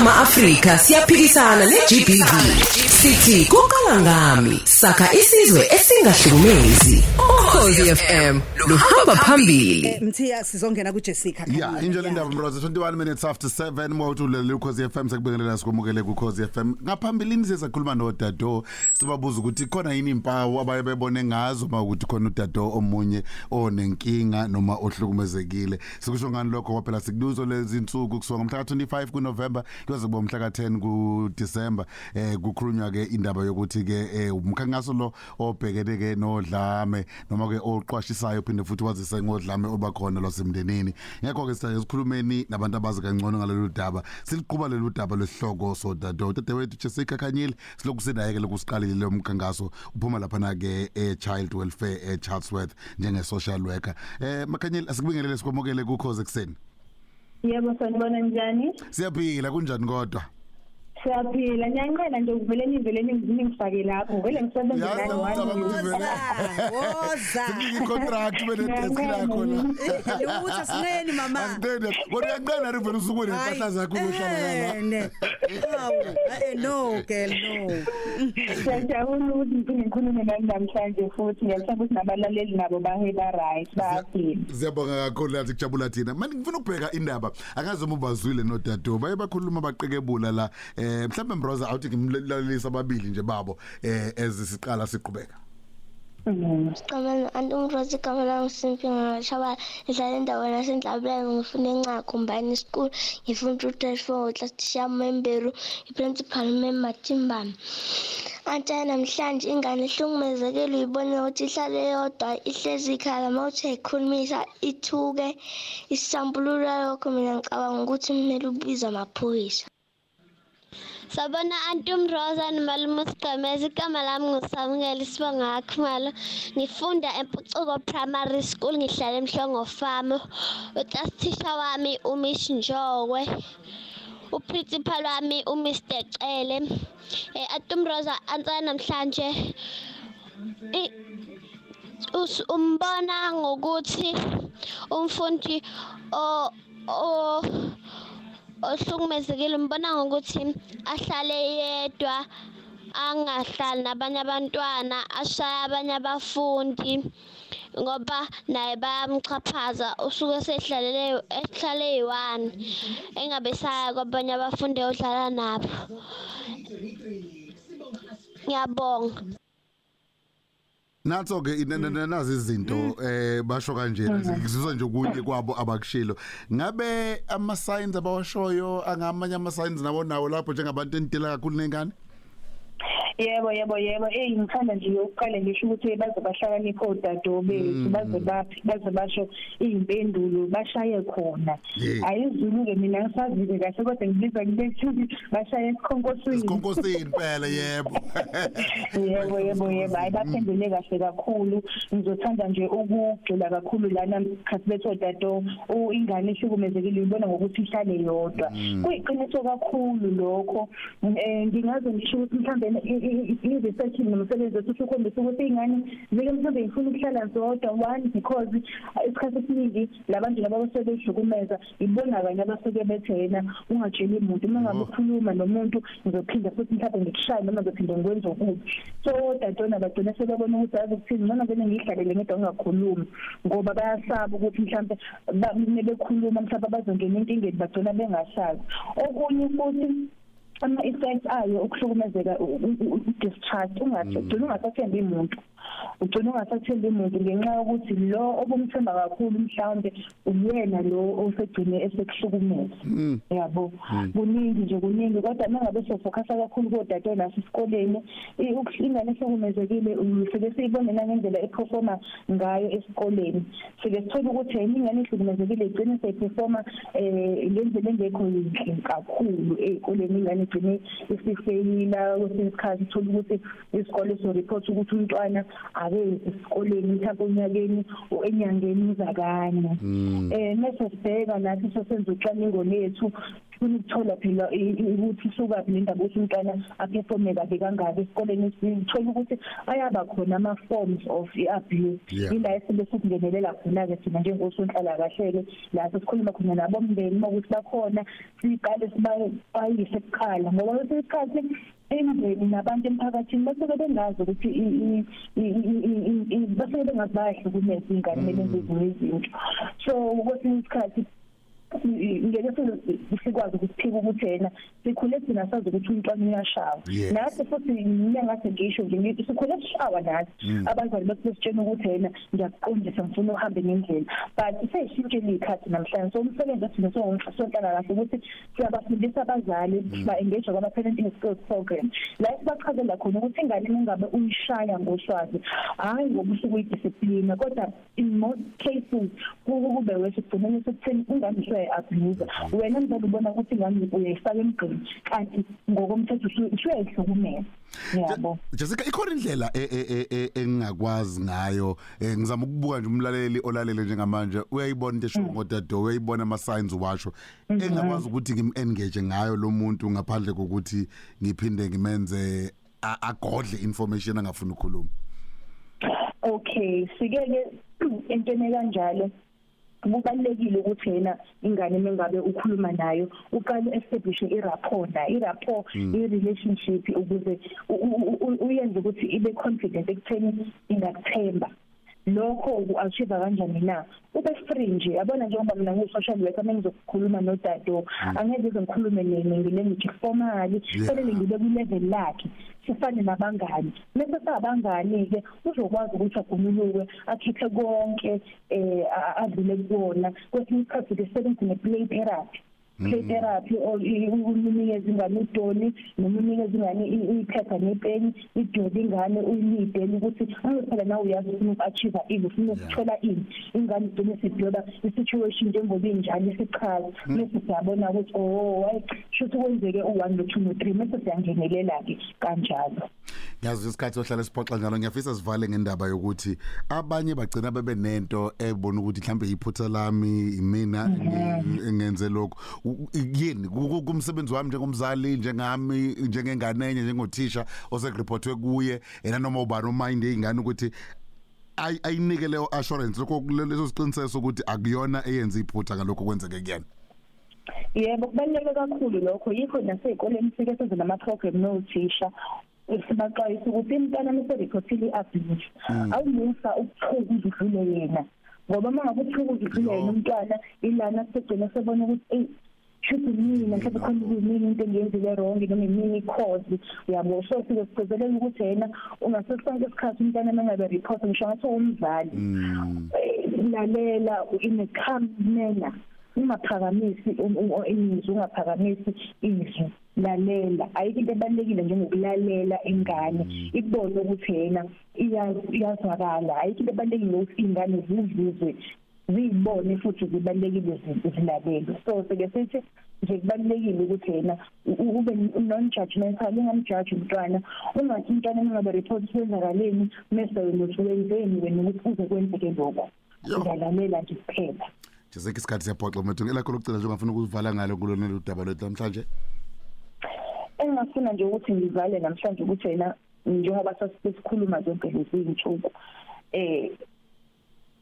Ningizimu Afrika siyaphikisana neGBV. Sithi kuqala ngami, sakha isizwe esingahlukumezi. Ukhozi FM luhamba phambili. Mthiya sizongena kuJessica. Yeah, injalo indaba mroza 21 minutes after 7 mawuthulele ukhozi FM sekubingelela sikomukele kukhozi FM. Ngaphambilini sizakhuluma noDado sibabuza ukuthi khona yini impawu abaye bebone ngazo mawukuthi khona uDado omunye onenkinga noma ohlukumezekile. Sikusho ngani lokho ngoba phela sikuduzo lezi insuku kusuka ngomhla ka25 kuNovember kuze kube umhla ka10 kuDecember eh kukhulunywa ke indaba yokuthi ke eh, umkhankaso lo obhekene ke nodlame noma ke oqwashisayo phinde futhi wazise ngodlame obakhona lwasemndenini. Ngekho ke sithathe sikhulumeni nabantu abazi kangcono ngalolu daba. Siliqhuba lolu daba lesihloko so dado dadewethu Jessica Khanyile siloku sinaye ke lokusiqalile lo mkhankaso. Uphuma lapha na ke e child welfare e Chatsworth njenge social worker. Eh Makhanyile asikubingelele sikomokele ku cause ekseni Yebo sanibona njani? siyaphila kunjani kodwa Siyaphila ngiyanqena nje ukuvele nivele ningifake lapho vele ngisebenza Yazi nani ngicabanga wani. ukuthi vele Woza. Sinike contract bene desk lakho la Lewutha sineni mama. Angitende kodwa uyanqena rivele usuku nempahla zakho uhlala la la. Hawu, eh no girl no. Siyajabula ukuthi ngiphinge ngikhulume nani namhlanje futhi ngiyathemba ukuthi nabalaleli nabo baheba right bayaphila. Siyabonga kakhulu lathi kujabula thina. Manje ngifuna ukubheka indaba. Akaze uma bazwile nodado. Baye bakhuluma baqekebula la. Eh mhlawumbe Mbroza awuthi ngimlalisa ababili nje babo eh ezisiqala siqhubeka. Kamana andumrozi kamana usimpinga ngashaba idlala endaweni yasendlabeni ngifuna encaka kumbani school. Ngifuna u-34 class teacher memberu i-principal member Timbani Anthe namhlanje ingane ehlukumezekile uyibone ukuthi ihlale yodwa ihlezi ikhala mawuthi ayikhulumisa ithuke isambulula lokho. Mina ngicabanga ukuthi kumele ubize amaphoyisa. Sabona Antum Rosa Malumusigameza igama lami ngusamukela isibonga Akhumalo ngifunda eMpucuko Primary School ngihlala eMhlongo Farm. Uclass teacher wami uMiss Njokwe. Uprincipal wami uMr Cele eh Antum Rosa ansana namhlanje. I- us- umbona ngokuthi umfundi o o ohlukumezekile mbona ngokuthi ahlale yedwa angahlali nabanye abantwana ashaya abanye abafundi ngoba naye bayamchaphaza usuke sehlalele ehlale eyi-one engabe saya kwabanye abafundi odlala nabo. Ngiyabonga. Natho ke nazi izinto eh basho kanje ngizizwa nje kunye kwabo abakushilo. Ngabe ama signs abawashoyo angamanye ama signs nabo nawo lapho njengabantu entila kakhulu nengane? Yebo yebo yebo. Eh ngithanda nje ukuqala ngisho ukuthi baze bahlakaniphe odado bethu baze baphi baze basho izimpendulo bashaye khona. Yeah. ayizulu ke mina ngisazile kahle kodwa ngibiza ngibethi bashaye esikhonkosini. Isikhonkosini phela yebo. yebo yebo yebo. Hayi baphendule kahle kakhulu. Ngizothanda nje ukugxila kakhulu lana khathi bethu dado ingane ihlukumezekile uyibona ngokuthi ihlale yodwa. Kuyiqiniso kakhulu lokho. Eh ngingaze ngisho ukuthi mhlambe i-research nomsebenzi wethu ukhombisa ukuthi ingane zike mhlambe ifuna ukuhlala zodwa one because isikhathi esiningi labantu laba abasebehlukumeza ibona kanye abasuke bethe yena ungatsheli umuntu uma ngabe ukhuluma nomuntu ngizophinda futhi mhlawumbe ngikushaye noma ngizophinda ngikwenze okubi so dadona bagcina sebebona ukuthi azi ukuthini noma vele ngiyihlalele ngedwa ngingakhulumi. Ngoba bayasaba ukuthi mhlawumbe bebekhuluma mhlawumbe bazongena enkingeni bagcina bengasazi. Okunye futhi ama effects ayo ukuhlukumezeka discharge ungathi ugcina ungasathembi umuntu ugcina ungasathembi umuntu ngenxa yokuthi lo obumthemba kakhulu mhlawumbe uyena lo osegcine esekuhlukumeza. Yabo? Kuningi nje kuningi. Kodwa mangabe sofocusa kakhulu kodade naso esikoleni ingane ehlukumezekile sike siyibone nangendlela eperforma ngayo esikoleni. Sike sithola ukuthi yini ingane ehlukumezekile igcine seyiperforma eh ngendlela engekho yinhle kakhulu ey'koleni. Ingane igcine isifeyila kwesinye isikhathi uthola ukuthi isikole so report ukuthi umntwana ake esikoleni mhlawumbe onyakeni enyangeni uzakanye eh mase sibheka nathi sesenza ucwaningo lethu. Sifuna ukuthola phela i- i- ukuthi suka le ndaba ukuthi umntwana aperforme kabi kangaki esikoleni sithola ukuthi ayaba khona ama forms of i-abuse. Yeah. ila esibe sikungenelela khona-ke thina njengosonhlala kahle-ke la sesikhuluma khona nabomndeni uma ukuthi bakhona siqale sibayise kuqala ngoba kwesinye isikhathi imndeni nabantu emphakathini basuke bengazi ukuthi i- i- i- i- i- i- basuke bengazi bayahlukumeza iy'ngane ebenza ezinye izinto. So kwesinye isikhathi ngeke size sikwazi ukuphika ukuthi yena sikhule thina sazi ukuthi umntwana uyashawa. Yes. nathi futhi mina ngathi ngisho nje ngithi sikhule sishawa nathi. Abazali bethu besitshena ukuthi yena ngiyakuqondisa ngifuna uhambe ngendlela. But seyishintshile iy'khathi namhlanje. So umsebenzi wethu nesonhlala kahle ukuthi siyabafundisa abazali ba-engage kwama-parenting skills program. La sibachazela khona ukuthi ingane mengabe uyishaya ngoswazi hhayi ngoba usuke uyidiscipline kodwa in most cases ku- kube wesho kugcineni sekutheni ingane usuyayi-abuser wena mzali ubona ukuthi ingane uyayifaka emgqini kanti ngokomthetho usu- usuyayihlukumeza yabo. Jessica ikhona indlela e- e- e- e- engingakwazi ngayo? Eh, ngizama ukubuka nje umlaleli olalele njengamanje. Uyayibona into esho ngodado uyayibona ama signs washo engakwazi ukuthi ngim engage ngayo lo muntu ngaphandle kokuthi ngiphinde ngimenze a- agodle information angafuni ukukhuluma. Okay sikeke entweni kanjalo kubalekile ukuthi yena ingane mengabe ukhuluma nayo uqale establish i-rapport na i-rapport i-relationship ukuze u- u- u- uyenze ukuthi ibe confident ekutheni ingakuthemba. Lokho achieve kanjani na? Ube free nje. Yabona njengoba mina ngiyi-social worker mengizokukhuluma nodado angeke ngize ngikhulume ngelanguage formally. Kufanele ngibe kwi-level lakhe sifane nabangani. Bese sabangani-ke uzokwazi ukuthi agumuluke akhiphe konke um adlule kuwona kwesinye isikhathi-ke sisebenze ne-play therapy. Play therapy or unikeza ingane udoni noma unikeza ingane i- iphepha nepeni idode ingane uyilidele ukuthi uma phela nawe uyazi ufuna uku-achieve ini ufuna ukuthola ini. Ingane igcine sidweba i-situation njengoba injalo isichaza bese siyabona ukuthi oh hayi shuthi kwenzeke u-one no-two no-three bese siyangenelela-ke kanjalo. Yazi isikhathi sohlala siphoxa njalo ngiyafisa sivale ngendaba yokuthi abanye bagcina bebe nento ebona ukuthi mhlambe iphutha lami imina engenze lokho U- u- yini? Ku- ku- kumsebenzi wami njengomzali njengami njengengane enye njengothisha osekreportwe kuye ena noma ubani umind eyingane ukuthi ay- ayinike leyo assurance lokho leso siqiniseko ukuthi akuyona eyenza iphutha ngalokho kwenzeke kuyena. Yebo kubaluleke kakhulu lokho. Yikho nasey'koleni sike senze nama-program nothisha. Sibaxwayisa ukuthi imntwana meseriphothile i-abuse. Awumusa ukuthuka udlule yena. Ngoba uma ngabe uthuka udlule yena umntwana ilana segcina sebona ukuthi eyi shuthi mina mhlawumbe khona kuyimini into engiyenzile wrong noma imini i-cause uyabo? So sike sigcizelela ukuthi yena ungasesonke isikhathi umntwana mengabe report ngisho ngathi umzali Eh, lalela in a calm manner. Ungaphakamisi um- um- imizwa ungaphakamisi izwi lalela. Ayikho into ebalulekile njengokulalela ingane. Ikubone ukuthi yena iya- iyazwakala. Ayikho into ebalulekile ukuthi iy'ngane zizizwe ziyibone futhi zibalulekile zi- zilalele. So sike sithi nje kubalulekile ukuthi yena u- u- ube non-judgmental ungamjaji umntwana ungathi umntwana mengabe report kwenzakaleni mese wena uthi wenzeni wena ukuthi kuze kwenzeke lokho. Yo. ngalalela nje kuphela. Jessica isikhathi siyaphoxa mthungu elakho lokugcina nje ungafuna ukuvala ngalo kulona udaba lwethu namhlanje. Engingafuna nje ukuthi ngivale namhlanje ukuthi yena njengoba sasikhuluma zonke lezi iy'nsuku eh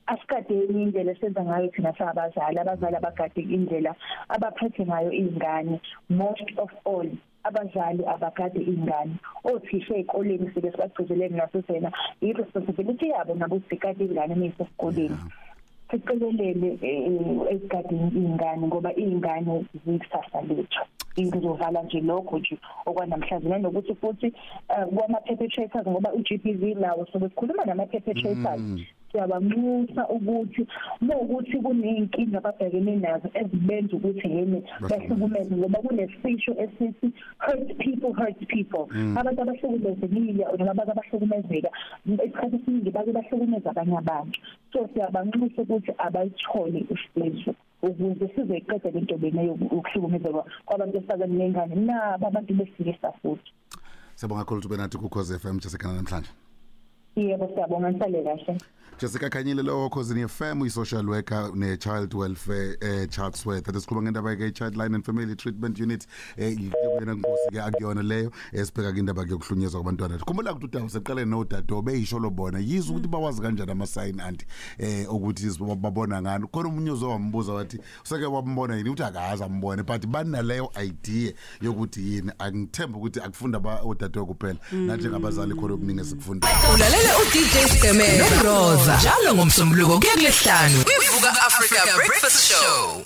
asikadeni indlela esenza ngayo thina sabazali. Abazali abagade indlela abaphethe ngayo iy'ngane. Most of all abazali abagade iy'ngane. Othisha ey'koleni sike sibagcizelele nasesena i-responsibility yabo nabo ukuthi begade iy'ngane meyisesikoleni siqikelele eh, ezigadeni iy'ngane ngoba iy'ngane ziyikusasa lethu. Ngizovala nje lokho nje okwanamhlanje nanokuthi futhi eh, kwama-perpetrators ngoba u-GBV nawo sobe sikhuluma nama-perpetrators. Siyabanxusa ukuthi mawukuthi kuney'nkinga ababhekene nazo ezibenza ukuthi yene bahlukumeze ngoba kunesisho esithi hurt people hurt people. Abantu abahlukumezekile noma abantu abahlukumezeka isikhathi esiningi bake bahlukumeza abanye abantu. So siyabanxusa ukuthi abayithole usizo ukuze sizoyiqeda le nto lena yokuhlukumezeka kwabantu besifazane nengane nabo abantu besilisa futhi. Siyabonga kakhulu ukuthi benathi ku Cause FM Jessica namhlanje. Yebo siyabonga nisale kahle. Jessica Khanyile lo cause FM uyi social worker ne child welfare eh Chatsworth. Esikhuluma ngendaba ke child line and family treatment unit eh yena nkosi ke akuyona leyo esibheka ke indaba ke yokuhlunyezwa kwabantwana. Khumbula ukuthi udaba seqaleni no dado beyisho lo bona. Yizo ukuthi bawazi kanjani ama sign anti eh ukuthi babona ngani. Khona umunye uzowambuza wathi useke wambona yini? Uthi akazi ambone. But banaleyo idea yokuthi yini. Angithemba ukuthi akufunda ba odade kuphela. Nathi ngabazali khona okuningi esikufunda. Ulalela uDJ Stemela. noRosa njalo ngomsombuluko kuya kulesihlanu kwivuka Africa Breakfast Show.